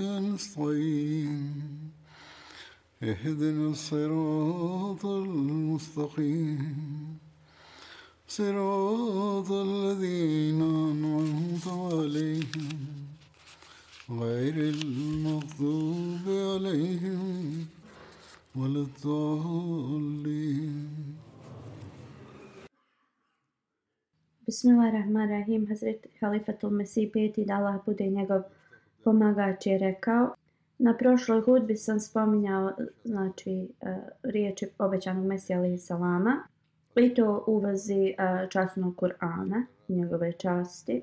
نستعين اهدنا الصراط المستقيم. صراط الذين أنعمت عليهم. غير المغضوب عليهم ولا الضالين. Bismillahirrahmanirrahim. Hazret Halifatul Mesih peti da Allah bude njegov pomagač je rekao. Na prošloj hudbi sam spominjao znači, e, riječi obećanog Mesija alaih salama i to u vezi e, časnog Kur'ana, njegove časti.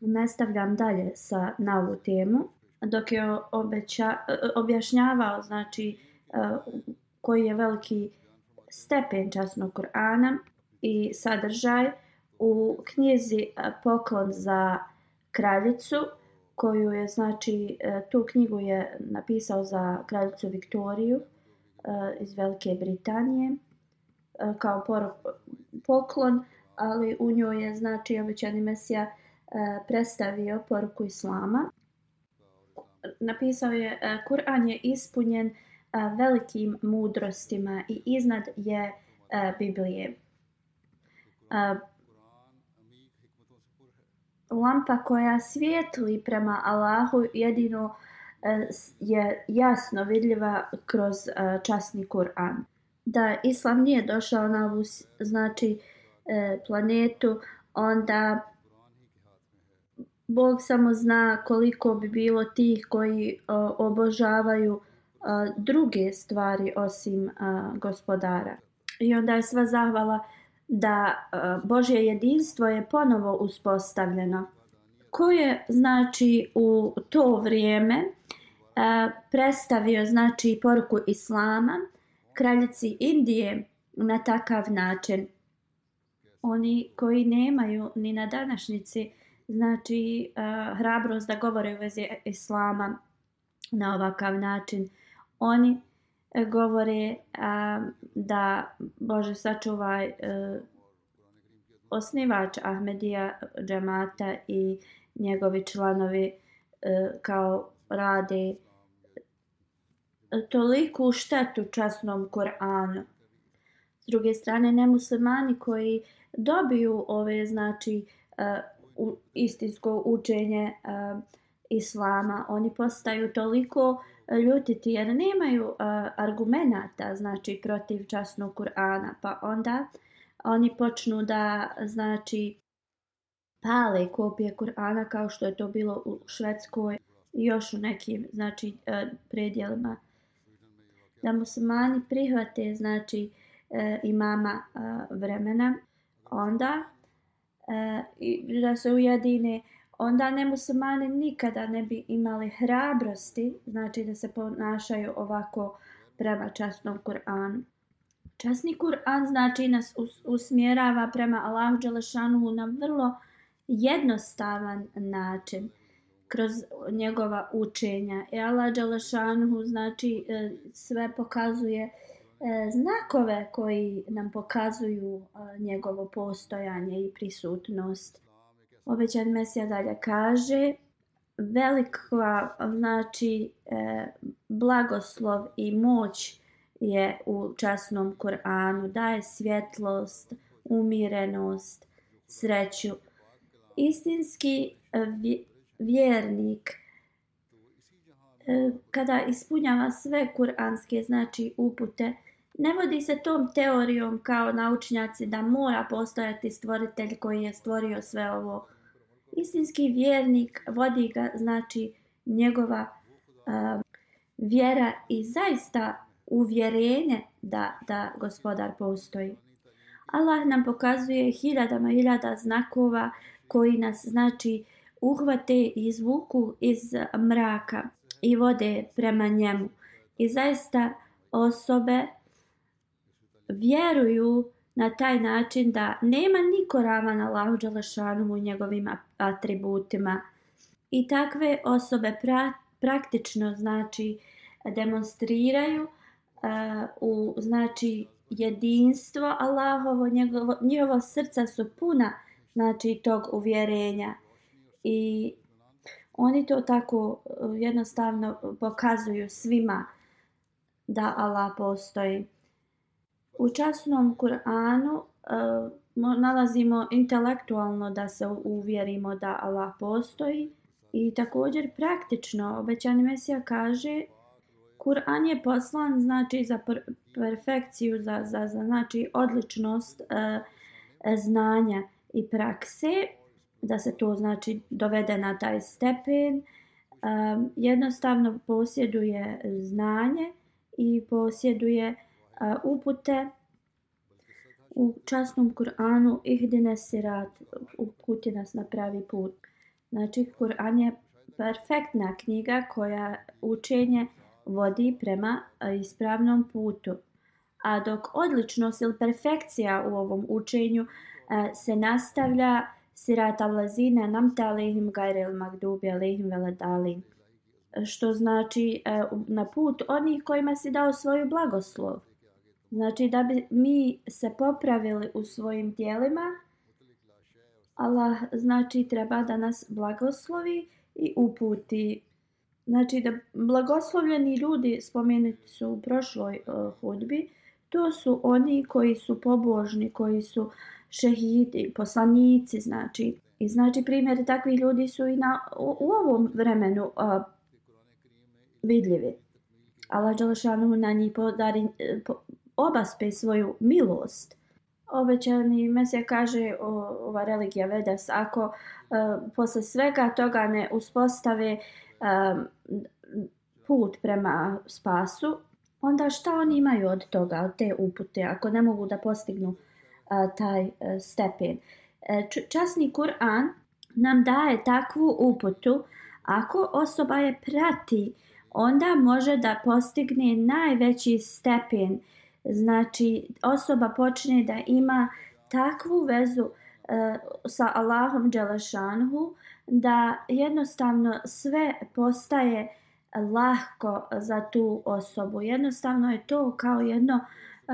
Nastavljam dalje sa, na ovu temu. Dok je obeća, e, objašnjavao znači, koji je veliki stepen časnog Kur'ana i sadržaj, u knjizi Poklon za kraljicu, koju je, znači, e, tu knjigu je napisao za kraljicu Viktoriju e, iz Velike Britanije e, kao poklon, ali u njoj je, znači, obećani Mesija predstavio poruku Islama. Napisao je, Kur'an je ispunjen velikim mudrostima i iznad je Biblije lampa koja svijetli prema Allahu jedino e, je jasno vidljiva kroz e, časni Kur'an. Da Islam nije došao na ovu znači, e, planetu, onda Bog samo zna koliko bi bilo tih koji obožavaju druge stvari osim gospodara. I onda je sva zahvala da e, Božje jedinstvo je ponovo uspostavljeno. Ko je znači u to vrijeme e, predstavio znači poruku islama kraljici Indije na takav način? Oni koji nemaju ni na današnjici znači e, hrabrost da govore u vezi islama na ovakav način. Oni govore a, da Bože sačuvaj e, osnivač Ahmedija džemata i njegovi članovi e, kao rade e, toliku štetu časnom Koranu. S druge strane, nemuslimani koji dobiju ove, znači, e, u, istinsko učenje e, islama, oni postaju toliko ljutiti jer nemaju uh, argumenata znači protiv časnog Kur'ana pa onda oni počnu da znači pale kopije Kur'ana kao što je to bilo u Švedskoj i još u nekim znači uh, predjelima. Da muslimani prihvate znači uh, imama uh, vremena onda uh, i da se ujedine uh, onda nemuslimani nikada ne bi imali hrabrosti, znači da se ponašaju ovako prema časnom Kur'anu. Časni Kur'an znači nas usmjerava prema Allahu Đelešanu na vrlo jednostavan način kroz njegova učenja. I Allah Đelešanu znači e, sve pokazuje e, znakove koji nam pokazuju njegovo postojanje i prisutnost obećan Mesija dalje kaže velika znači e, blagoslov i moć je u časnom Kur'anu. Daje svjetlost umirenost sreću. Istinski vjernik e, kada ispunjava sve kuranske znači upute, ne vodi se tom teorijom kao naučnjaci da mora postojati stvoritelj koji je stvorio sve ovo. Istinski vjernik vodi ga znači njegova uh, vjera i zaista uvjerenje da, da gospodar postoji. Allah nam pokazuje hiljadama hiljada znakova koji nas znači uhvate i izvuku iz mraka i vode prema njemu. I zaista osobe vjeruju na taj način da nema niko ravan Allahu Đalešanu u njegovim atributima. I takve osobe pra, praktično znači demonstriraju uh, u znači jedinstvo Allahovo, njegovo, njihova srca su puna znači tog uvjerenja i oni to tako e, jednostavno pokazuju svima da Allah postoji. U časnom Kur'anu uh, nalazimo intelektualno da se uvjerimo da Allah postoji i također praktično obećani Mesija kaže Kur'an je poslan znači za per perfekciju, za, za, za znači odličnost uh, znanja i prakse, da se to znači dovede na taj stepen. Um, jednostavno posjeduje znanje i posjeduje upute u časnom Kur'anu ihdine sirat, uputi nas na pravi put. Znači, Kur'an je perfektna knjiga koja učenje vodi prema ispravnom putu. A dok odličnost ili perfekcija u ovom učenju se nastavlja sirat al-lazina namta alihim gajrel magdubi alihim veledali. Što znači na put onih kojima si dao svoju blagoslov. Znači da bi mi se popravili u svojim dijelima, Allah znači treba da nas blagoslovi i uputi Znači da blagoslovljeni ljudi spomenuti su u prošloj uh, hudbi, to su oni koji su pobožni, koji su šehidi, poslanici, znači. I znači primjer takvih ljudi su i na, u, u ovom vremenu uh, vidljivi. Allah Đelešanu na njih podari, e, po, obaspe svoju milost. Obećani Mesija kaže o, ova religija Vedas, ako e, posle svega toga ne uspostave e, put prema spasu, onda šta oni imaju od toga, od te upute, ako ne mogu da postignu a, taj a, stepen. E, časni Kur'an nam daje takvu uputu, ako osoba je prati, onda može da postigne najveći stepen. Znači, osoba počne da ima takvu vezu e, sa Allahom Đelešanhu, da jednostavno sve postaje lahko za tu osobu. Jednostavno je to kao jedno e,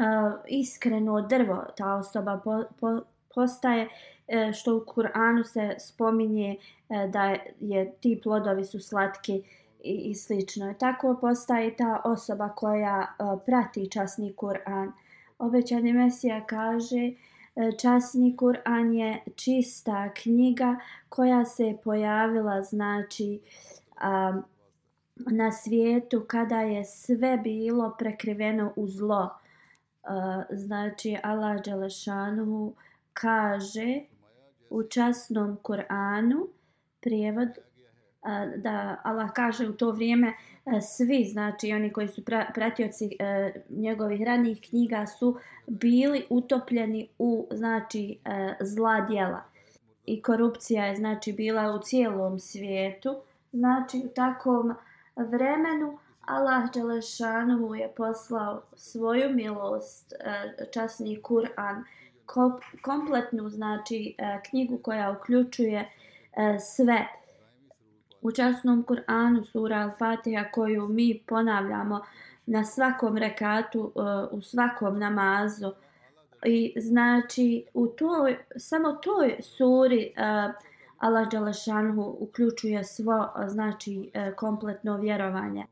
iskreno drvo. Ta osoba po, po, postaje e, što u Kur'anu se spominje e, da je ti plodovi su slatki i, i slično. Tako postaje ta osoba koja uh, prati časni Kur'an. Obećani Mesija kaže e, časni Kur'an je čista knjiga koja se pojavila znači um, na svijetu kada je sve bilo prekriveno u zlo. Uh, znači Allah Đelešanu kaže u časnom Kur'anu prijevod da Allah kaže u to vrijeme e, svi, znači oni koji su pratioci e, njegovih ranijih knjiga su bili utopljeni u znači e, zla djela. I korupcija je znači bila u cijelom svijetu. Znači u takvom vremenu Allah Đelešanu je poslao svoju milost, e, časni Kur'an, kompletnu znači e, knjigu koja uključuje e, sve u časnom Kur'anu sura Al-Fatiha koju mi ponavljamo na svakom rekatu, e, u svakom namazu. I znači u toj, samo toj suri e, Allah Đalašanhu uključuje svo e, znači kompletno vjerovanje.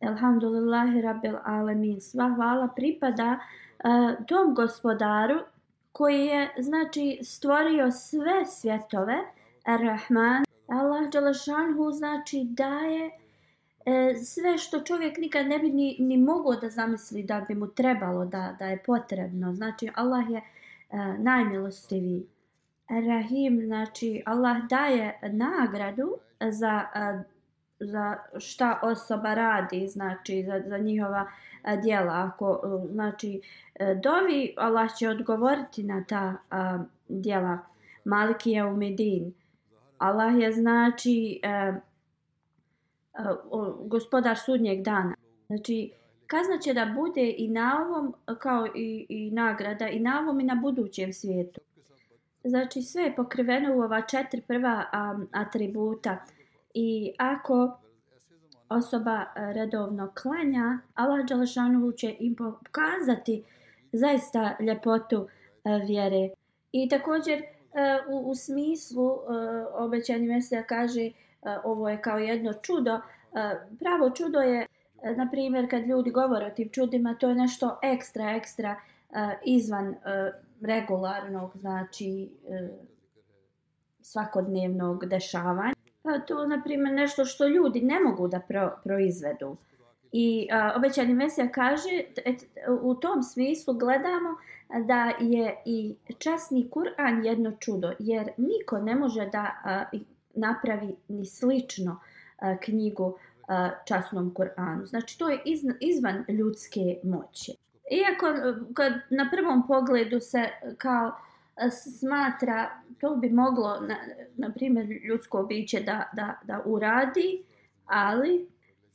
Elhamdulillahi Rabbil Alemin. Sva hvala pripada tom gospodaru koji je znači stvorio sve svjetove. Ar-Rahman Allah Đalašanhu znači daje e, sve što čovjek nikad ne bi ni, ni mogao da zamisli da bi mu trebalo, da, da je potrebno. Znači, Allah je e, najmilostiviji. Rahim, znači, Allah daje nagradu za, e, za šta osoba radi, znači, za, za njihova e, djela. Ako, e, znači, e, dovi, Allah će odgovoriti na ta e, djela. Maliki je u Medini Allah je, znači, e, e gospodar sudnjeg dana. Znači, kazna će da bude i na ovom, kao i, i nagrada, i na ovom i na budućem svijetu. Znači, sve je pokriveno u ova četiri prva um, atributa. I ako osoba e, redovno klanja, Allah Đalešanu će im pokazati zaista ljepotu uh, vjere. I također, E, u, u smislu, e, uh, obećani mesija kaže, uh, ovo je kao jedno čudo. Pravo čudo je, na primjer, kad ljudi govore o tim čudima, to je nešto ekstra, ekstra izvan regularnog, znači svakodnevnog dešavanja. Pa to je, na primjer, nešto što ljudi ne mogu da pro, proizvedu. I a, obećani Mesija kaže, et, u tom smislu gledamo da je i časni Kur'an jedno čudo, jer niko ne može da a, napravi ni slično uh, knjigu uh, časnom Kur'anu. Znači to je iz, izvan ljudske moći. Iako kad na prvom pogledu se kao smatra to bi moglo na, na primjer ljudsko biće da, da, da uradi, ali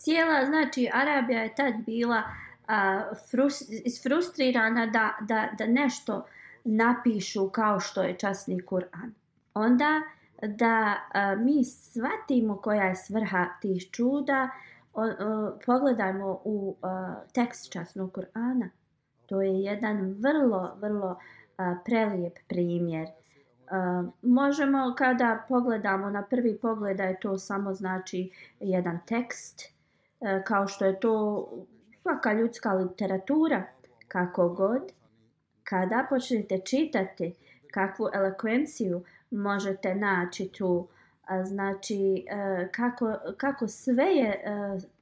cijela znači Arabija je tad bila a, frus, isfrustrirana da, da, da nešto napišu kao što je časni Kur'an. Onda da a, mi shvatimo koja je svrha tih čuda, o, o, pogledajmo u a, tekst časnog Kur'ana. To je jedan vrlo, vrlo a, prelijep primjer. A, možemo kada pogledamo na prvi pogled da je to samo znači jedan tekst, E, kao što je to svaka ljudska literatura, kako god, kada počnete čitati kakvu elokvenciju možete naći tu e, znači e, kako, kako sve je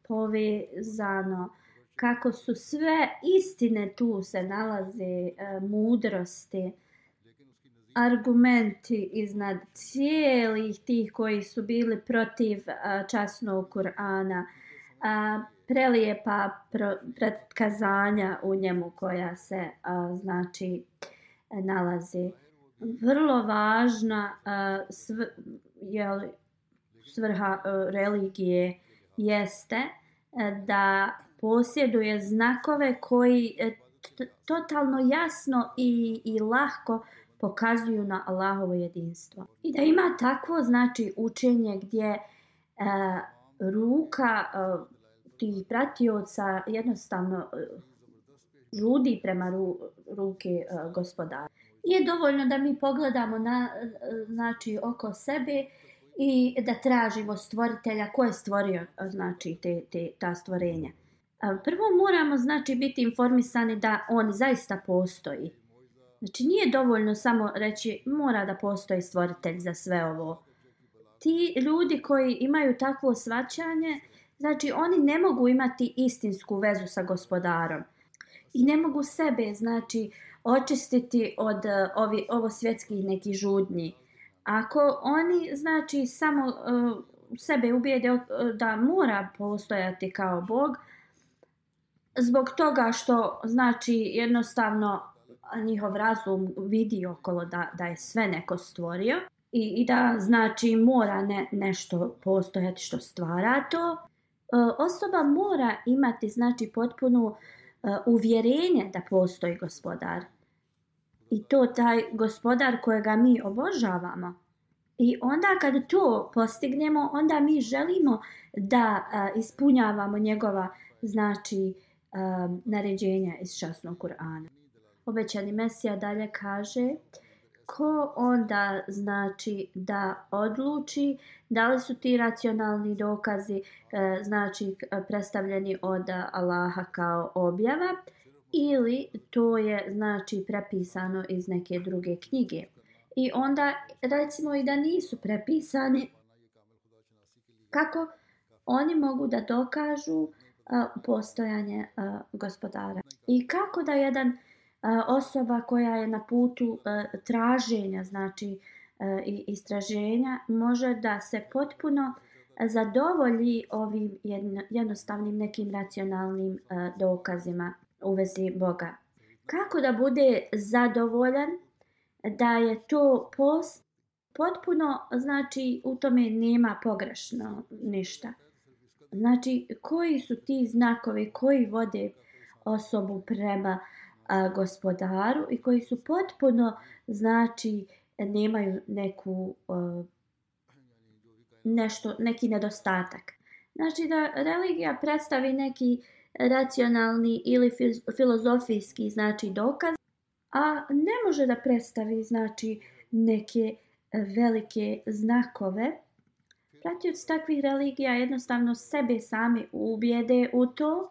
povezano kako su sve istine tu se nalaze mudrosti argumenti iznad cijelih tih koji su bili protiv časnog Kur'ana a, prelijepa predkazanja u njemu koja se znači nalazi vrlo važna a, sv, jel, svrha a, religije jeste a, da posjeduje znakove koji e, totalno jasno i, i lahko pokazuju na Allahovo jedinstvo. I da ima takvo znači učenje gdje a, ruka eh, uh, tih pratioca jednostavno uh, žudi prema ru, ruke uh, gospodara. Nije dovoljno da mi pogledamo na, znači, oko sebe i da tražimo stvoritelja ko je stvorio znači, te, te, ta stvorenja. Prvo moramo znači biti informisani da on zaista postoji. Znači nije dovoljno samo reći mora da postoji stvoritelj za sve ovo. Ti ljudi koji imaju takvo svaćanje, znači oni ne mogu imati istinsku vezu sa gospodarom. I ne mogu sebe, znači, očistiti od uh, ovi, ovo svjetskih nekih žudnji. Ako oni, znači, samo uh, sebe ubijede uh, da mora postojati kao Bog, zbog toga što, znači, jednostavno njihov razum vidi okolo da, da je sve neko stvorio i, i da, znači, mora ne, nešto postojati što stvara to, E, osoba mora imati, znači, potpunu e, uvjerenje da postoji gospodar. I to taj gospodar kojega mi obožavamo. I onda kad to postignemo, onda mi želimo da uh, ispunjavamo njegova znači uh, naređenja iz časnog Kur'ana. Obećani Mesija dalje kaže ko onda znači da odluči da li su ti racionalni dokazi e, znači predstavljeni od Allaha kao objava ili to je znači prepisano iz neke druge knjige. I onda recimo i da nisu prepisani kako oni mogu da dokažu a, postojanje a, gospodara. I kako da jedan a, osoba koja je na putu e, traženja, znači e, i istraženja, može da se potpuno zadovolji ovim jednostavnim nekim racionalnim e, dokazima u vezi Boga. Kako da bude zadovoljan da je to post potpuno, znači u tome nema pogrešno ništa. Znači, koji su ti znakovi koji vode osobu prema a, gospodaru i koji su potpuno, znači, nemaju neku a, nešto, neki nedostatak. Znači da religija predstavi neki racionalni ili filozofijski znači dokaz, a ne može da predstavi znači neke velike znakove. Pratioci takvih religija jednostavno sebe sami ubijede u to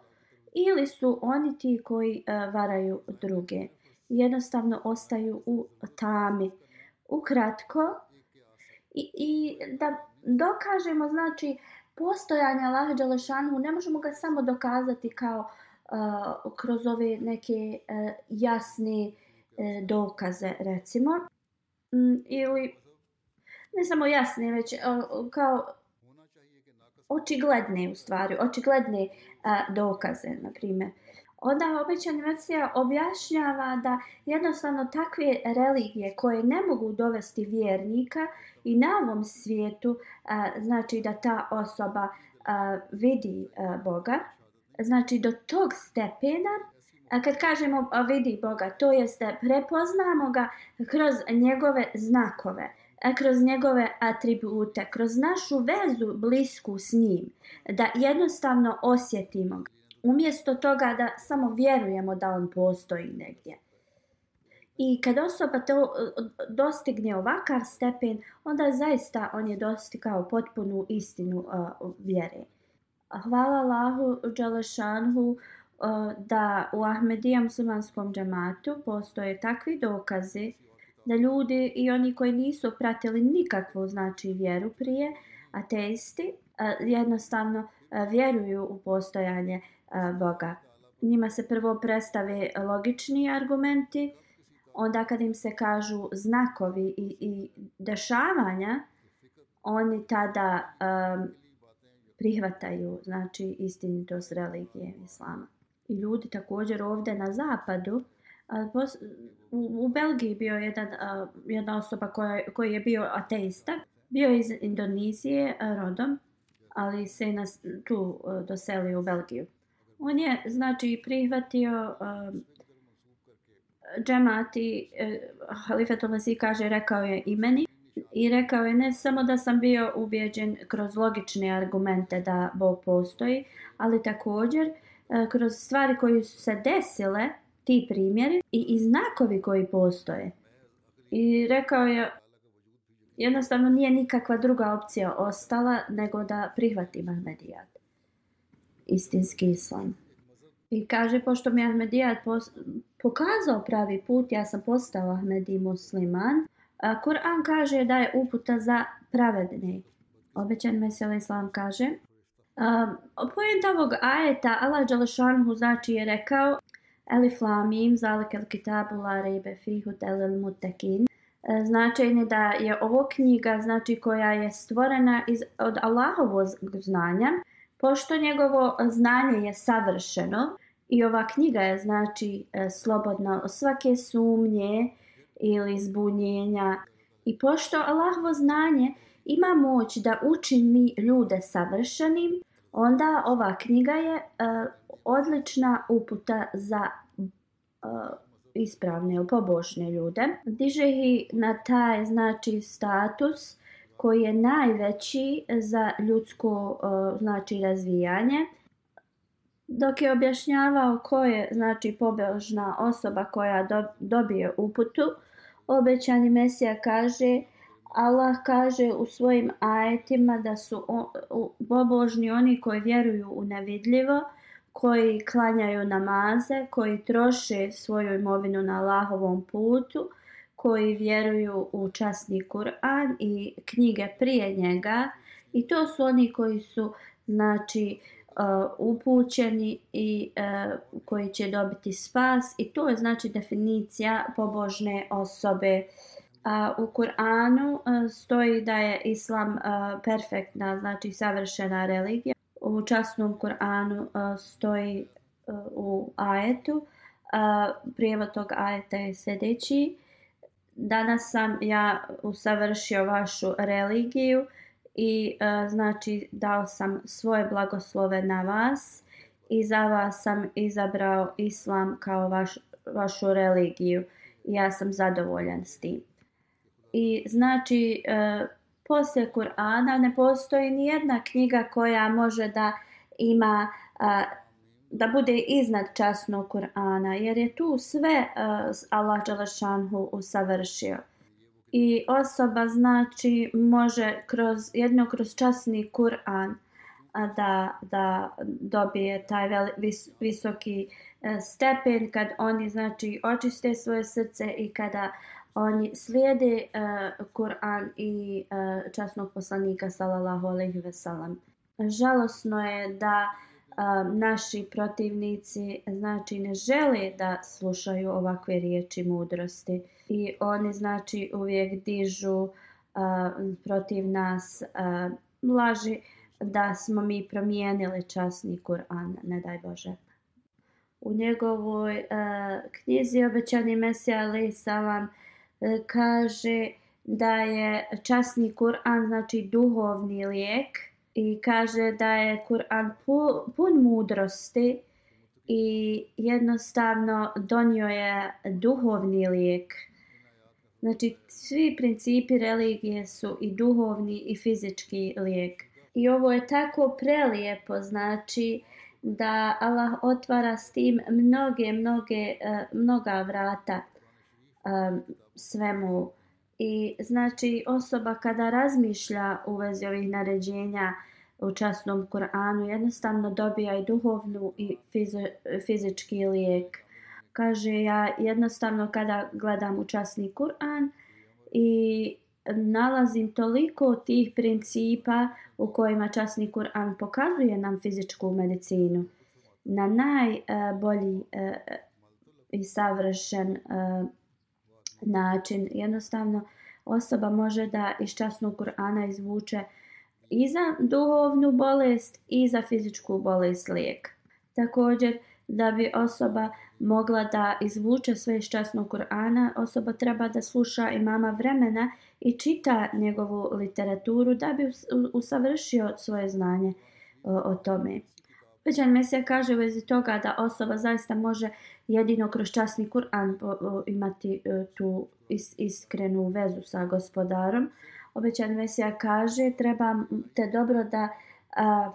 ili su oni ti koji uh, varaju druge. Jednostavno ostaju u tami. Ukratko, i, i da dokažemo znači postojanje Allaha Đalešanu, ne možemo ga samo dokazati kao uh, kroz ove neke uh, jasne uh, dokaze recimo. Mm, ili ne samo jasne, već uh, kao očigledne u stvari, očigledne a, dokaze, na primjer. Onda običan Mesija objašnjava da jednostavno takve religije koje ne mogu dovesti vjernika i na ovom svijetu, a, znači da ta osoba a, vidi a, Boga, znači do tog stepena, a kad kažemo vidi Boga, to jeste prepoznamo ga kroz njegove znakove, E, kroz njegove atribute, kroz našu vezu blisku s njim, da jednostavno osjetimo ga. Umjesto toga da samo vjerujemo da on postoji negdje. I kad osoba to dostigne ovakav stepen, onda zaista on je dostigao potpunu istinu uh, vjere. Hvala Allahu Đalešanhu uh, da u Ahmedija muslimanskom džamatu postoje takvi dokazi da ljudi i oni koji nisu pratili nikakvu znači vjeru prije, ateisti, jednostavno vjeruju u postojanje Boga. Njima se prvo predstave logični argumenti, onda kad im se kažu znakovi i, i dešavanja, oni tada um, prihvataju znači istinitost religije islama. I ljudi također ovdje na zapadu, u, u Belgiji bio jedan, jedna osoba koja, koji je bio ateista, bio iz Indonizije rodom, ali se nas tu e, doselio u Belgiju. On je znači prihvatio um, džemati, e, uh, halifet Omasi kaže, rekao je imeni i rekao je ne samo da sam bio ubjeđen kroz logične argumente da Bog postoji, ali također uh, kroz stvari koje su se desile, ti primjeri i, i znakovi koji postoje. I rekao je, jednostavno nije nikakva druga opcija ostala nego da prihvatim Mahmedijat istinski islam. I kaže, pošto mi Ahmedijat pokazao pravi put, ja sam postao Ahmedi musliman, a Kur'an kaže da je uputa za pravedne. Obećan Mesel Islam kaže, um, pojent ovog ajeta, Allah Đalešanhu znači je rekao, Elif lamim, zalik el kitabu la rejbe fihu telel mutekin. E, Značajne da je ovo knjiga znači koja je stvorena iz, od Allahovog znanja, pošto njegovo znanje je savršeno i ova knjiga je znači e, slobodna od svake sumnje ili zbunjenja i pošto Allahovo znanje ima moć da učini ljude savršenim, onda ova knjiga je uh, odlična uputa za uh, ispravne, pobožne ljude. Diže ih na taj znači status koji je najveći za ljudsko uh, znači razvijanje. Dok je objašnjavao ko je znači pobožna osoba koja do, dobije uputu, obećani Mesija kaže Allah kaže u svojim ajetima da su pobožni oni koji vjeruju u nevidljivo, koji klanjaju namaze, koji troše svoju imovinu na Allahovom putu, koji vjeruju u časni Kur'an i knjige prije njega i to su oni koji su znači uh, upućeni i uh, koji će dobiti spas i to je znači definicija pobožne osobe. Uh, u Kur'anu uh, stoji da je islam uh, perfektna, znači savršena religija. U časnom Kur'anu uh, stoji uh, u ajetu, uh, prijevod tog ajeta je sljedeći. Danas sam ja usavršio vašu religiju i uh, znači dao sam svoje blagoslove na vas i za vas sam izabrao islam kao vaš, vašu religiju ja sam zadovoljan s tim. I znači uh, poslije Kur'ana ne postoji ni jedna knjiga koja može da ima da bude iznad časnog Kur'ana jer je tu sve uh, Allah Đalešanhu usavršio. I osoba znači može kroz jedno kroz časni Kur'an da da dobije taj veli, vis, visoki e, stepen kad oni znači očiste svoje srce i kada oni slijede uh, Kur'an i uh, časnog poslanika sallallahu alejhi ve sellem. Žalosno je da uh, naši protivnici znači ne žele da slušaju ovakve riječi mudrosti i oni znači uvijek dižu uh, protiv nas uh, laži da smo mi promijenili časni Kur'an, ne daj Bože. U njegovoj uh, knjizi Obećani Mesija alaih Salam uh, E, kaže da je časni Kur'an znači duhovni lijek i kaže da je Kur'an pu, pun mudrosti i jednostavno donio je duhovni lijek Znači, svi principi religije su i duhovni i fizički lijek. I ovo je tako prelijepo, znači da Allah otvara s tim mnoge, mnoge, e, mnoga vrata um, svemu. I znači osoba kada razmišlja u vezi ovih naređenja u časnom Kur'anu jednostavno dobija i duhovnu i fizi, fizički lijek kaže ja jednostavno kada gledam u časni Kur'an i nalazim toliko tih principa u kojima časni Kur'an pokazuje nam fizičku medicinu na najbolji eh, uh, eh, i savršen uh, način. Jednostavno osoba može da iz časnog Kur'ana izvuče i za duhovnu bolest i za fizičku bolest lijek. Također da bi osoba mogla da izvuče sve iz časnog Kur'ana, osoba treba da sluša imama vremena i čita njegovu literaturu da bi usavršio svoje znanje o, o tome. Većan Mesija kaže u vezi toga da osoba zaista može jedino kroz časni Kur'an imati e, tu is, iskrenu vezu sa gospodarom. Obećan Mesija kaže treba te dobro da a,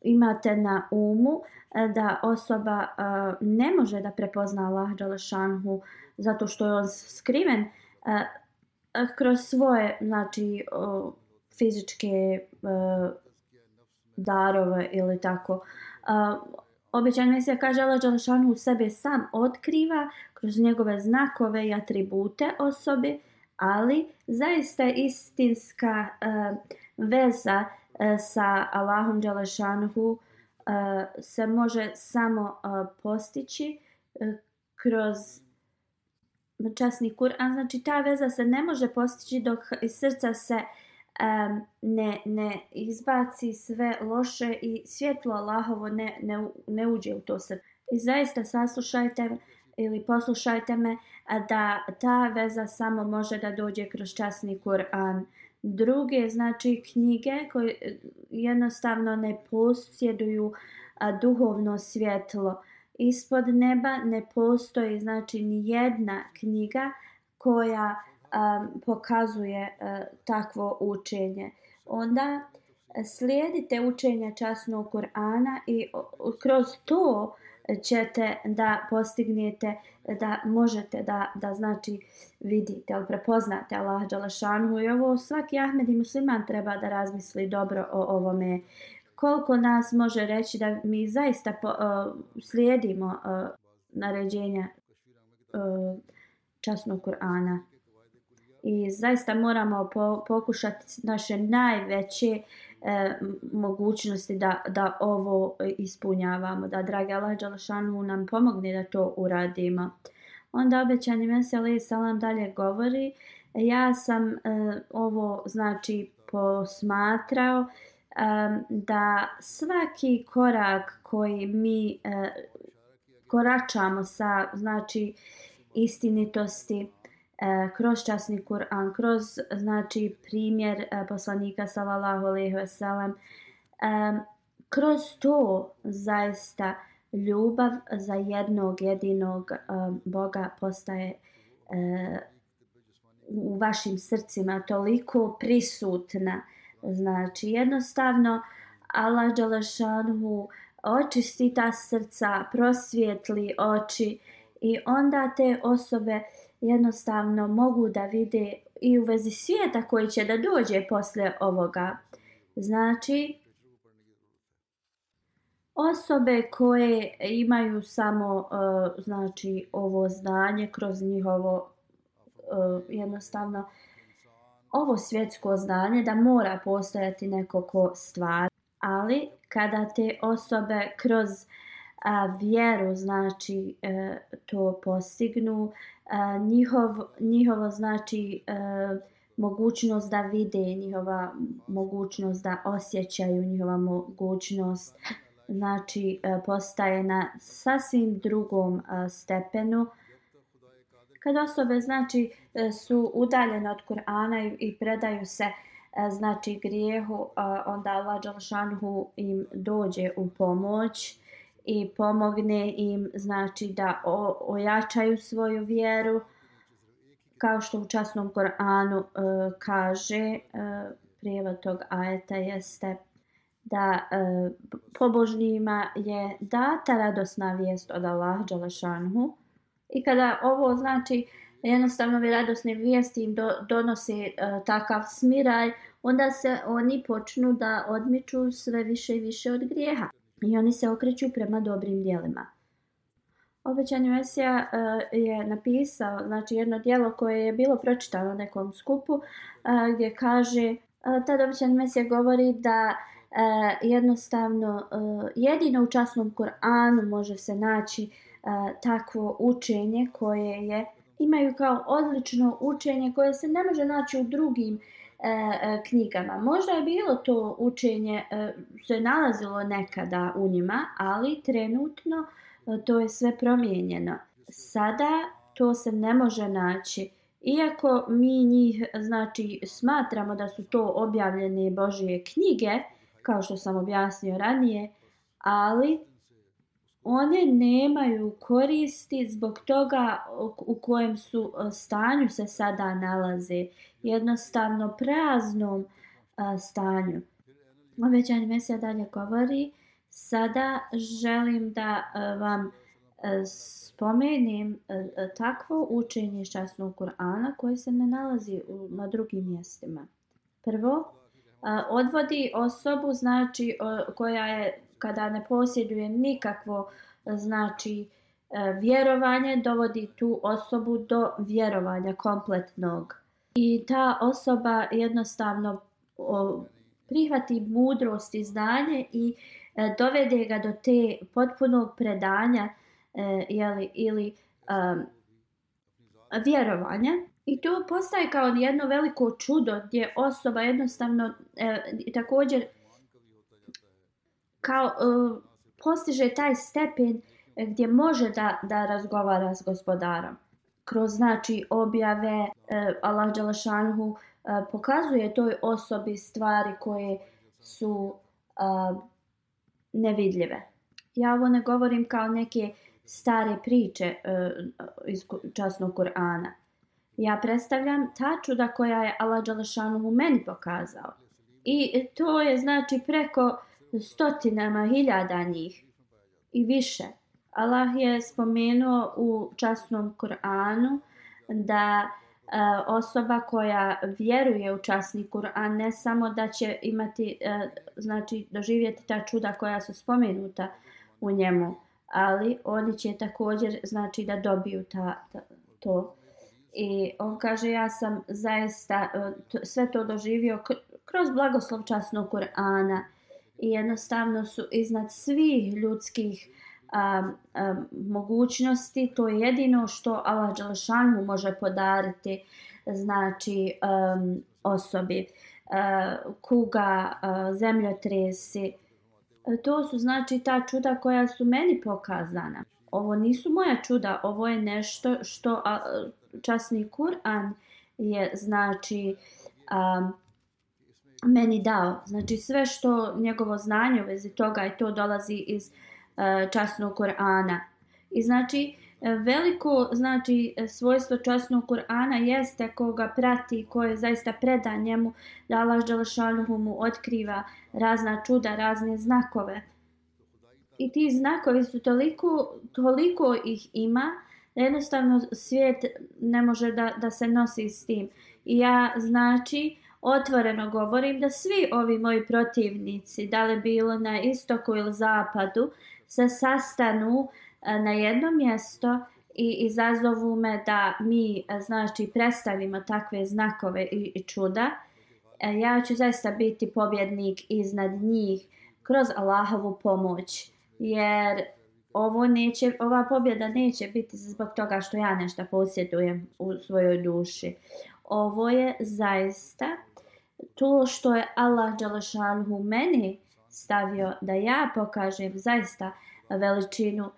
imate na umu e, da osoba a, ne može da prepozna Allah Đalešanhu zato što je on skriven uh, kroz svoje znači o, fizičke a, darove ili tako. Uh, Obećan Mesija kaže Allah Đalešanhu sebe sam otkriva kroz njegove znakove i atribute osobe, ali zaista istinska uh, veza uh, sa Allahom Đalešanhu uh, e, se može samo uh, postići uh, kroz časni Kur'an. Znači ta veza se ne može postići dok iz srca se um, ne, ne izbaci sve loše i svjetlo Allahovo ne, ne, ne uđe u to srce. I zaista saslušajte ili poslušajte me da ta veza samo može da dođe kroz časni Kur'an. Druge znači knjige koje e, jednostavno ne posjeduju a, duhovno svjetlo. Ispod neba ne postoji znači ni jedna knjiga koja um, pokazuje uh, takvo učenje. Onda e, slijedite učenje časnog Kur'ana i kroz to ćete da postignete da možete da da znači vidite al prepoznate Allah Đalašanu i ovo svaki Ahmed i musliman treba da razmisli dobro o ovome koliko nas može reći da mi zaista po, uh, slijedimo uh, naređenja uh, časnog Kur'ana i zaista moramo po, pokušati naše najveće e, mogućnosti da, da ovo ispunjavamo, da dragi Allah Đalšanu nam pomogne da to uradimo. Onda obećani Mesija Ali Salam dalje govori, ja sam e, ovo znači posmatrao e, da svaki korak koji mi e, koračamo sa znači istinitosti E, kroz časni Kur'an, kroz znači primjer e, poslanika sallallahu alejhi ve sellem e, kroz to zaista ljubav za jednog jedinog e, Boga postaje e, u vašim srcima toliko prisutna. Znači jednostavno Allah dželle očisti ta srca prosvjetli oči i onda te osobe jednostavno mogu da vide i u vezi svijeta koji će da dođe posle ovoga. Znači, osobe koje imaju samo uh, znači ovo znanje kroz njihovo uh, jednostavno ovo svjetsko znanje da mora postojati neko ko stvar ali kada te osobe kroz a, vjeru znači e, to postignu. A, njihov, njihovo znači e, mogućnost da vide njihova mogućnost da osjećaju njihova mogućnost znači e, postaje na sasvim drugom e, stepenu. Kad osobe znači e, su udaljene od Kur'ana i, i predaju se e, znači grijehu, onda Allah Đalšanhu im dođe u pomoć i pomogne im znači da ojačaju svoju vjeru kao što u časnom Koranu e, kaže e, prijevod tog ajeta jeste da e, pobožnjima je data radosna vijest od Allah Đalašanhu i kada ovo znači jednostavno vi radosne vijesti im do, donose e, takav smiraj, onda se oni počnu da odmiču sve više i više od grijeha. I oni se okreću prema dobrim dijelima. Obećani Mesija uh, je napisao znači jedno dijelo koje je bilo pročitano na nekom skupu uh, gdje kaže, eh, uh, tada obećani Mesija govori da jednostavno jedino u časnom Koranu može se naći takvo učenje koje je imaju kao odlično učenje koje se ne može naći u drugim uh, E, e, knjigama. Možda je bilo to učenje, e, se nalazilo nekada u njima, ali trenutno e, to je sve promijenjeno. Sada to se ne može naći. Iako mi njih znači smatramo da su to objavljene Božije knjige, kao što sam objasnio ranije, ali one nemaju koristi zbog toga u kojem su e, stanju se sada nalaze. Jednostavno praznom e, stanju. Obećani Mesija dalje govori, sada želim da e, vam spomenem takvo učenje časnog Kur'ana koje se ne nalazi na drugim mjestima. Prvo, odvodi osobu znači koja je kada ne posjeduje nikakvo znači e, vjerovanje dovodi tu osobu do vjerovanja kompletnog. I ta osoba jednostavno prihvati mudrost i znanje i e, dovede ga do te potpunog predanja e, jeli, ili um, vjerovanja. I to postaje kao jedno veliko čudo gdje osoba jednostavno e, također kao uh, postiže taj stepen gdje može da, da razgovara s gospodarom. Kroz znači objave uh, Allah Đalašanhu uh, e, pokazuje toj osobi stvari koje su uh, nevidljive. Ja ovo ne govorim kao neke stare priče uh, iz časnog Kur'ana. Ja predstavljam ta čuda koja je Allah Đalašanhu meni pokazao. I to je znači preko uh, stotinama hiljada njih i više. Allah je spomenuo u časnom Kur'anu da e, osoba koja vjeruje u časni Kur'an ne samo da će imati e, znači doživjeti ta čuda koja su spomenuta u njemu, ali oni će također znači da dobiju ta, ta to. I on kaže ja sam zaista e, sve to doživio kroz blagoslov časnog Kur'ana i jednostavno su iznad svih ljudskih a, a, mogućnosti. To je jedino što Allah mu može podariti znači um, osobi. Uh, kuga, uh, zemljotresi. To su znači ta čuda koja su meni pokazana. Ovo nisu moja čuda, ovo je nešto što a, časni Kur'an je znači um, meni dao. Znači sve što njegovo znanje u vezi toga i to dolazi iz uh, časnog Kur'ana. I znači e, veliko znači svojstvo časnog Kur'ana jeste koga prati, ko je zaista predan njemu da Allah Đelešanuhu mu otkriva razna čuda, razne znakove. I ti znakovi su toliko, toliko ih ima da jednostavno svijet ne može da, da se nosi s tim. I ja znači otvoreno govorim da svi ovi moji protivnici, da li bilo na istoku ili zapadu, se sastanu e, na jedno mjesto i izazovu me da mi e, znači predstavimo takve znakove i, i čuda. E, ja ću zaista biti pobjednik iznad njih kroz Allahovu pomoć. Jer ovo neće, ova pobjeda neće biti zbog toga što ja nešto posjedujem u svojoj duši. Ovo je zaista to što je Allah Đalašanhu meni stavio da ja pokažem zaista veličinu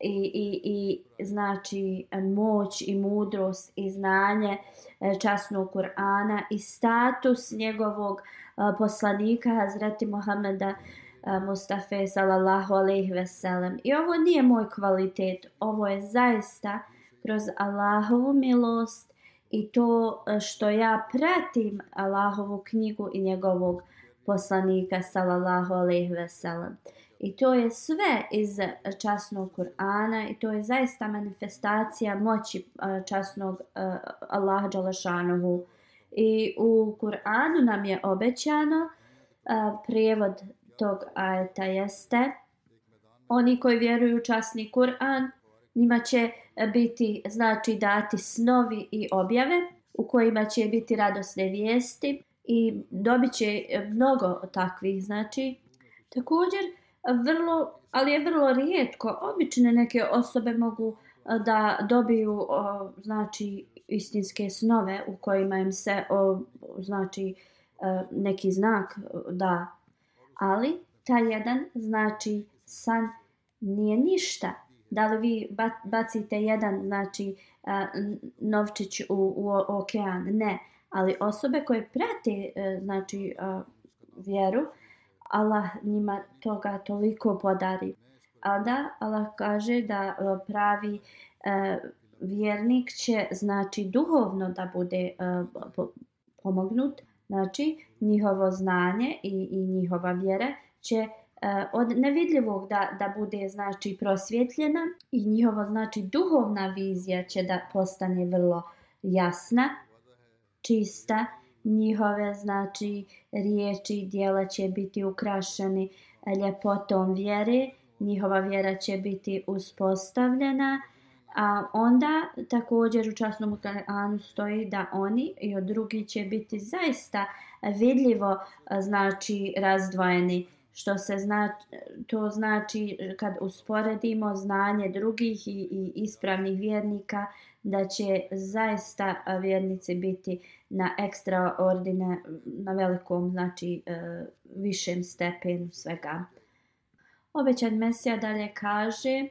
i, i, i znači moć i mudrost i znanje e, časnog Kur'ana i status njegovog e, poslanika Hazreti Mohameda e, Mustafa sallallahu alejhi ve sellem. I ovo nije moj kvalitet, ovo je zaista kroz Allahovu milost i to e, što ja pratim Allahovu knjigu i njegovog poslanika sallallahu alejhi ve sellem. I to je sve iz časnog Kur'ana i to je zaista manifestacija moći e, časnog e, Allaha Đalašanohu. I u Kur'anu nam je obećano, prijevod tog ajeta jeste, oni koji vjeruju u časni Kur'an, njima će e, biti znači dati snovi i objave u kojima će biti radosne vijesti i dobit će e, mnogo takvih znači. Također, vrlo, ali je vrlo rijetko. Obične neke osobe mogu e, da dobiju znači istinske snove u kojima im se o, znači neki znak da. Ali taj jedan znači san nije ništa. Da li vi bacite jedan znači novčić u, u okean? Ne. Ali osobe koje prate e, znači vjeru, Allah njima toga toliko podari. A da Allah kaže da e, pravi e, vjernik će znači duhovno da bude pomognut, znači njihovo znanje i, i njihova vjera će E, od nevidljivog da, da bude znači prosvjetljena i njihova znači duhovna vizija će da postane vrlo jasna, čista. Njihove znači riječi i dijela će biti ukrašeni e, ljepotom vjere, njihova vjera će biti uspostavljena, a onda također u časnom Kur'anu stoji da oni i od drugi će biti zaista vidljivo e, znači razdvojeni što se znači to znači kad usporedimo znanje drugih i, i ispravnih vjernika da će zaista vjernici biti na ekstraordine, na velikom, znači e, višem stepenu svega. Obećan Mesija dalje kaže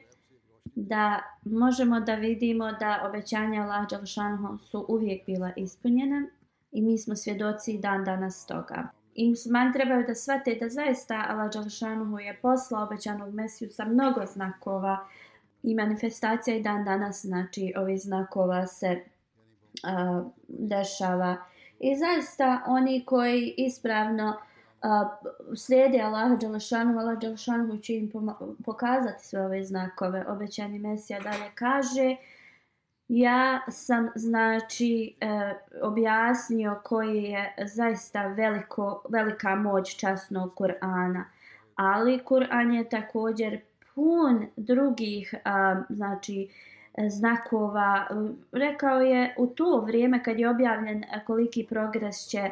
da možemo da vidimo da obećanja Allah Đalšanhu su uvijek bila ispunjena i mi smo svjedoci dan danas toga. I muslimani trebaju da shvate da zaista Allah Đalšanuhu je poslao obećanog Mesiju sa mnogo znakova i manifestacija i dan danas, znači, ovi znakova se a, dešava. I zaista oni koji ispravno uh, slijede Allah Đalšanu, Allah Đalšanu će im pokazati sve ove znakove. Obećani Mesija dalje kaže, ja sam znači e, objasnio koji je zaista veliko, velika moć časnog Kur'ana. Ali Kur'an je također pun drugih a, znači znakova rekao je u to vrijeme kad je objavljen koliki progres će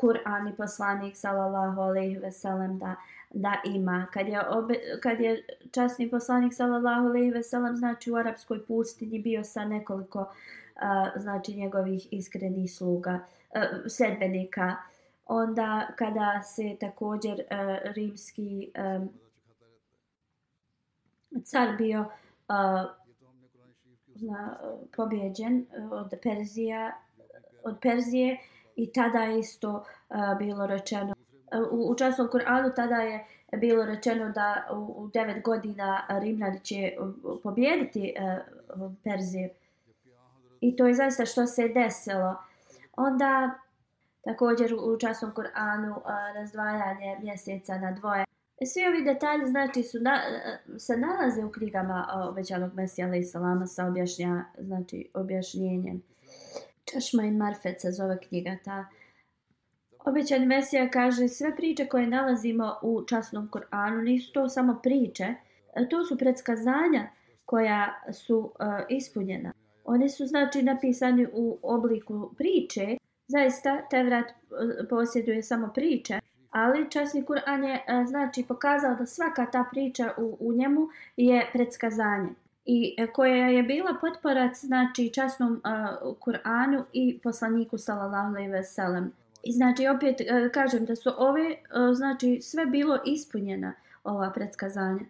Kur'an i poslanik sallallahu alejhi ve sellem da da ima kad je obe, kad je časni poslanik sallallahu alejhi ve sellem znači u arapskoj pustinji bio sa nekoliko uh, znači njegovih iskrenih sluga uh, sedbenika. onda kada se također uh, rimski um, car bio uh, zna, pobjeđen od Perzija od Perzije i tada je isto uh, bilo rečeno E, u, u časnom Kur'anu tada je bilo rečeno da u, u devet godina Rimljani će e, pobijediti uh, Perziju. I to je zaista što se desilo. Onda također u časnom Kur'anu uh, razdvajanje mjeseca na dvoje. Svi ovi detalji znači su na, se nalaze u knjigama obećanog Mesija alaih salama sa objašnja, znači objašnjenjem. Čašma i Marfet se zove knjiga ta. Obećan Mesija kaže sve priče koje nalazimo u časnom Koranu nisu to samo priče, to su predskazanja koja su uh, ispunjena. One su znači napisani u obliku priče. Zaista Tevrat e, posjeduje samo priče, ali časni Kur'an je uh, znači pokazao da svaka ta priča u, u njemu je predskazanje i koja je bila potporac znači časnom uh, Kur'anu i poslaniku sallallahu alejhi ve sellem. I znači opet e, kažem da su ove znači sve bilo ispunjena ova predskazanja.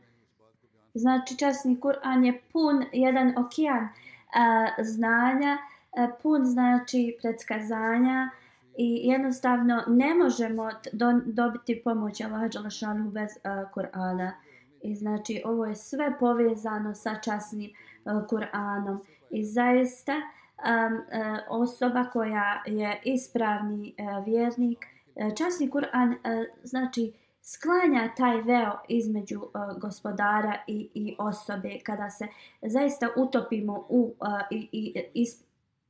Znači časni Kur'an je pun jedan okean a, znanja, a, pun znači predskazanja i jednostavno ne možemo do, dobiti pomoć Allaha Đalašanu bez a, Kur'ana. I znači ovo je sve povezano sa časnim a, Kur'anom. I zaista um, osoba koja je ispravni uh, vjernik, e, časni Kur'an uh, znači sklanja taj veo između uh, gospodara i, i osobe kada se zaista utopimo u uh, i, i, i,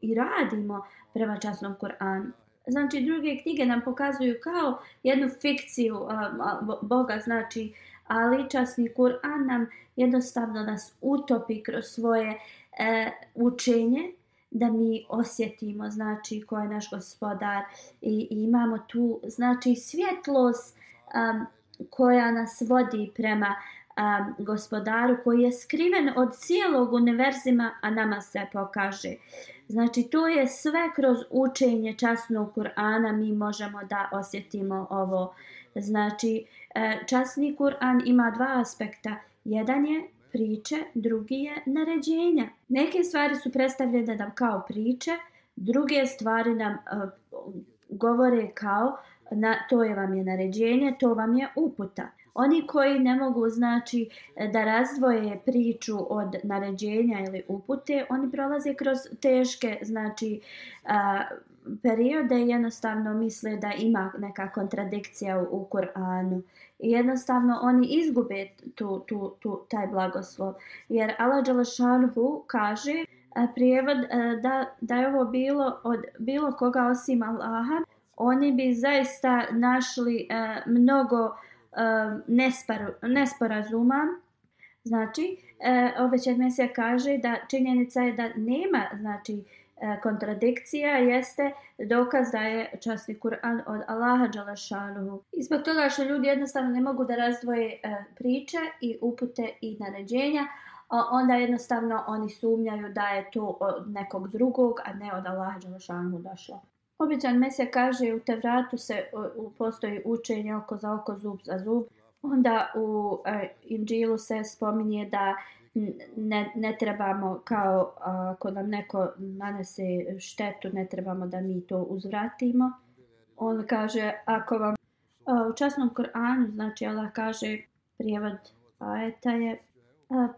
i radimo prema časnom Kur'anu. Znači druge knjige nam pokazuju kao jednu fikciju uh, Boga, znači ali časni Kur'an nam jednostavno nas utopi kroz svoje e, učenje da mi osjetimo znači ko je naš gospodar. I, i imamo tu znači svjetlost um, koja nas vodi prema um, gospodaru koji je skriven od cijelog univerzima a nama se pokaže. Znači to je sve kroz učenje časnog Kur'ana mi možemo da osjetimo ovo. Znači e, časni Kur'an ima dva aspekta. Jedan je priče, drugi je naređenja. Neke stvari su predstavljene nam kao priče, druge stvari nam uh, govore kao na, to je vam je naređenje, to vam je uputa. Oni koji ne mogu znači da razdvoje priču od naređenja ili upute, oni prolaze kroz teške znači uh, periode jednostavno misle da ima neka kontradikcija u, u Kur'anu. I jednostavno oni izgube tu, tu, tu, taj blagoslov. Jer Allah Đalašanhu kaže a, prijevod a, da, da je ovo bilo od bilo koga osim Allaha, oni bi zaista našli a, mnogo nespar, nesporazuma. Znači, e, ovaj obećan Mesija kaže da činjenica je da nema znači, E, E, kontradikcija jeste dokaz da je časni Kur'an od Allaha Đalašanuhu. I zbog toga što ljudi jednostavno ne mogu da razdvoje e, priče i upute i naređenja, onda jednostavno oni sumnjaju da je to od nekog drugog, a ne od Allaha Đalašanuhu došlo. Običan Mesija kaže u Tevratu se e, postoji učenje oko za oko, zub za zub. Onda u e, Inđilu se spominje da ne, ne trebamo kao ako nam neko nanese štetu, ne trebamo da mi to uzvratimo. On kaže, ako vam u časnom Koranu, znači Allah kaže, prijevod ajeta je,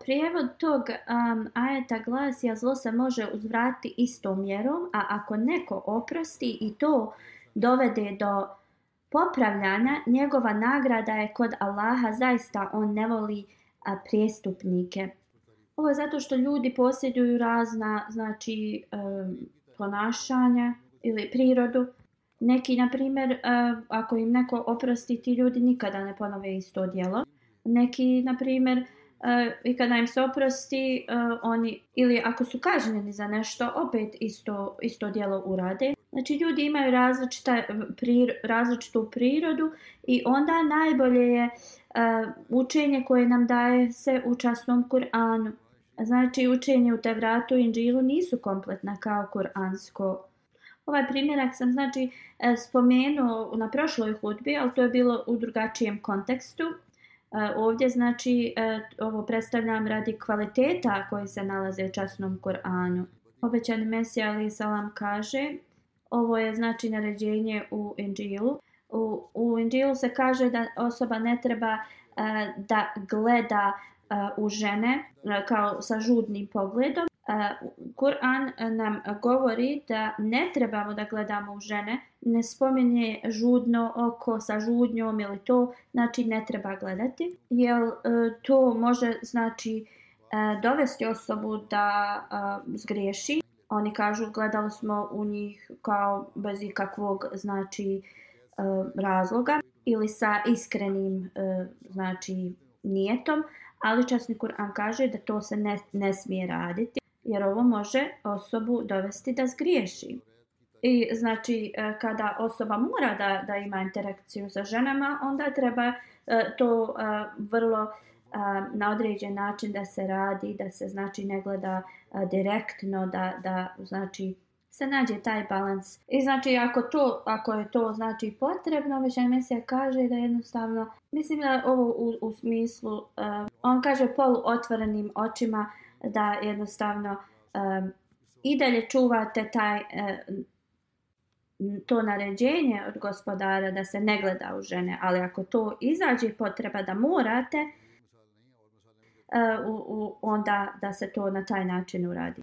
prijevod tog um, ajeta glasi, a zlo se može uzvratiti istom mjerom, a ako neko oprosti i to dovede do popravljanja, njegova nagrada je kod Allaha, zaista on ne voli a, prijestupnike. Ovo je zato što ljudi posjeduju razna znači um, ponašanja ili prirodu. Neki, na primjer, uh, ako im neko oprosti, ti ljudi nikada ne ponove isto djelo. Neki, na primjer, uh, i kada im se oprosti, uh, oni, ili ako su kažnjeni za nešto, opet isto, isto djelo urade. Znači ljudi imaju različita, prir, različitu prirodu i onda najbolje je uh, učenje koje nam daje se u časnom Kur'anu. Znači učenje u Tevratu i Inđilu nisu kompletna kao Kur'ansko. Ovaj primjerak sam znači e, spomenuo na prošloj hudbi, ali to je bilo u drugačijem kontekstu. E, ovdje znači e, ovo predstavljam radi kvaliteta koji se nalaze u časnom Kur'anu. Obećani Mesija Ali Salam kaže, ovo je znači naređenje u Inđilu. U, u Inđilu se kaže da osoba ne treba da gleda u žene e, kao sa žudnim pogledom. E, Kur'an nam govori da ne trebamo da gledamo u žene, ne spominje žudno oko sa žudnjom ili to, znači ne treba gledati, jer e, to može znači dovesti osobu da zgriješi oni kažu gledali smo u njih kao bez ikakvog znači razloga ili sa iskrenim znači nijetom, ali časni Kur'an kaže da to se ne, ne smije raditi jer ovo može osobu dovesti da zgriješi. I znači e, kada osoba mora da, da ima interakciju sa ženama, onda treba e, to e, vrlo na određen način da se radi, da se znači ne gleda direktno, da, da znači se nađe taj balans. I znači ako to, ako je to znači potrebno, već emisija kaže da jednostavno, mislim da ovo u, u smislu, uh, on kaže polu otvorenim očima da jednostavno um, i dalje čuvate taj uh, to naređenje od gospodara da se ne gleda u žene, ali ako to izađe potreba da morate, uh, u, onda da se to na taj način uradi.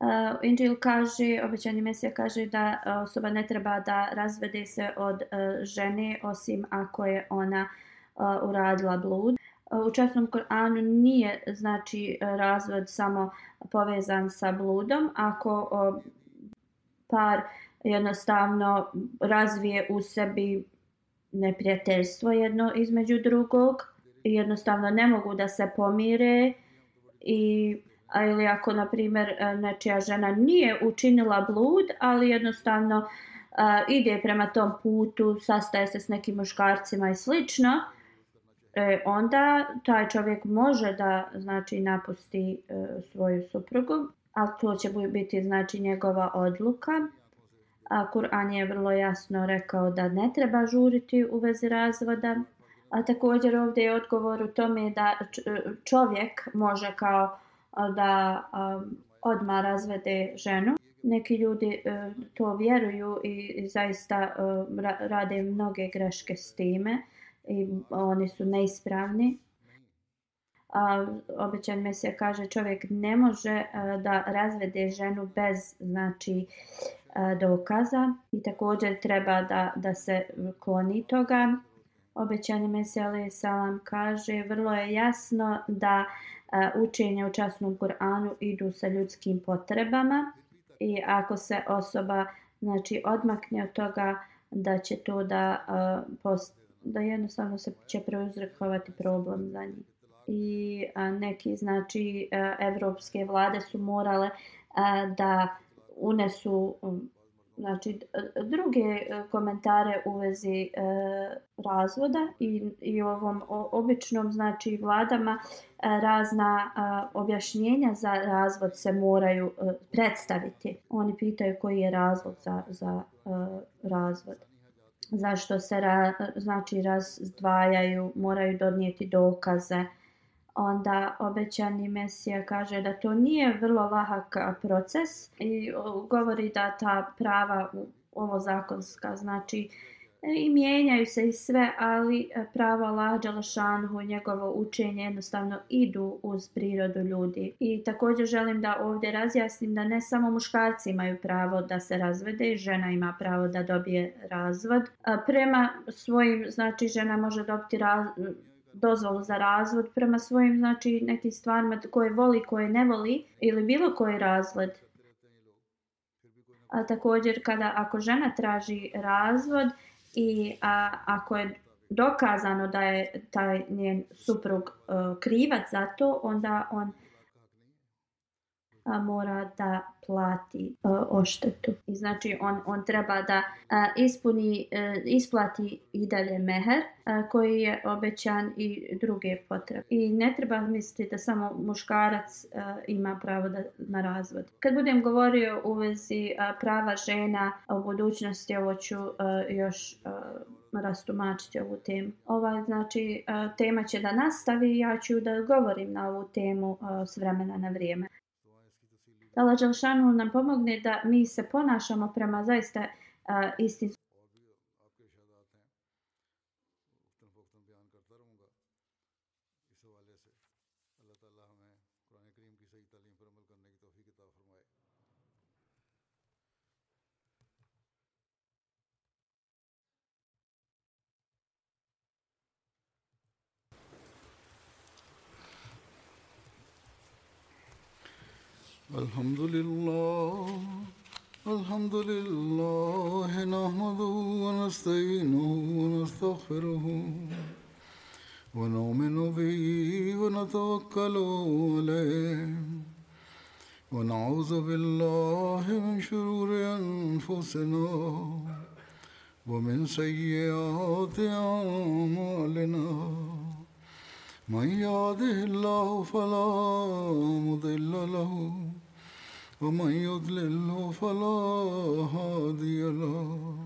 Eh, uh, Injil kaže, obećani Mesija kaže da eh, osoba ne treba da razvede se od uh, žene osim ako je ona uh, uradila blud. Uh, u čestnom Koranu nije znači razvod samo povezan sa bludom. Ako uh, par jednostavno razvije u sebi neprijateljstvo jedno između drugog, jednostavno ne mogu da se pomire i ili ako na primjer e, nečija žena nije učinila blud, ali jednostavno uh, ide prema tom putu, sastaje se s nekim muškarcima i slično, e, onda taj čovjek može da znači napusti e, svoju suprugu, ali to će biti znači njegova odluka. A Kur'an je vrlo jasno rekao da ne treba žuriti u vezi razvoda. A također ovdje je odgovor u tome da e, čovjek može kao da odma razvede ženu. Neki ljudi uh, to vjeruju i zaista e, rade mnoge greške s time i oni su neispravni. A, običan Mesija kaže čovjek ne može a, da razvede ženu bez znači e, dokaza i također treba da, da se kloni toga obećani Mesija alaih salam kaže vrlo je jasno da učenja učenje u časnom Kur'anu idu sa ljudskim potrebama i ako se osoba znači odmakne od toga da će to da post, da jednostavno se će prouzrokovati problem za njih. I a, neki znači evropske vlade su morale da unesu um, znači druge e, komentare u vezi e, razvoda i i ovom o, običnom znači vladama e, razna e, objašnjenja za razvod se moraju e, predstaviti. Oni pitaju koji je razlog za za e, razvod. Zašto se ra, e, znači razdvajaju, moraju donijeti dokaze onda obećani Mesija kaže da to nije vrlo lahak proces i govori da ta prava ovo zakonska znači e, i mijenjaju se i sve, ali e, prava Allah Đalašanhu, njegovo učenje jednostavno idu uz prirodu ljudi. I također želim da ovdje razjasnim da ne samo muškarci imaju pravo da se razvede, žena ima pravo da dobije razvod. Prema svojim, znači žena može dobiti razvod dozvolu za razvod prema svojim znači nekim stvarima koje voli, koje ne voli ili bilo koji razvod. A također kada ako žena traži razvod i a, ako je dokazano da je taj njen suprug a, krivac za to, onda on a, mora da plati e, a, oštetu. I znači on, on treba da a, ispuni, a, isplati i dalje meher a, koji je obećan i druge potrebe. I ne treba misliti da samo muškarac a, ima pravo da, na razvod. Kad budem govorio u vezi a, prava žena u budućnosti, ovo ću a, još a, rastumačiti ovu temu. Ova znači tema će da nastavi ja ću da govorim na ovu temu s vremena na vrijeme da Allah Đelšanu nam pomogne da mi se ponašamo prema zaista uh, ونستعينه ونستغفره ونؤمن به ونتوكل عليه ونعوذ بالله من شرور أنفسنا ومن سيئات أعمالنا. من يهده الله فلا مضل له ومن يضلله فلا هادي له.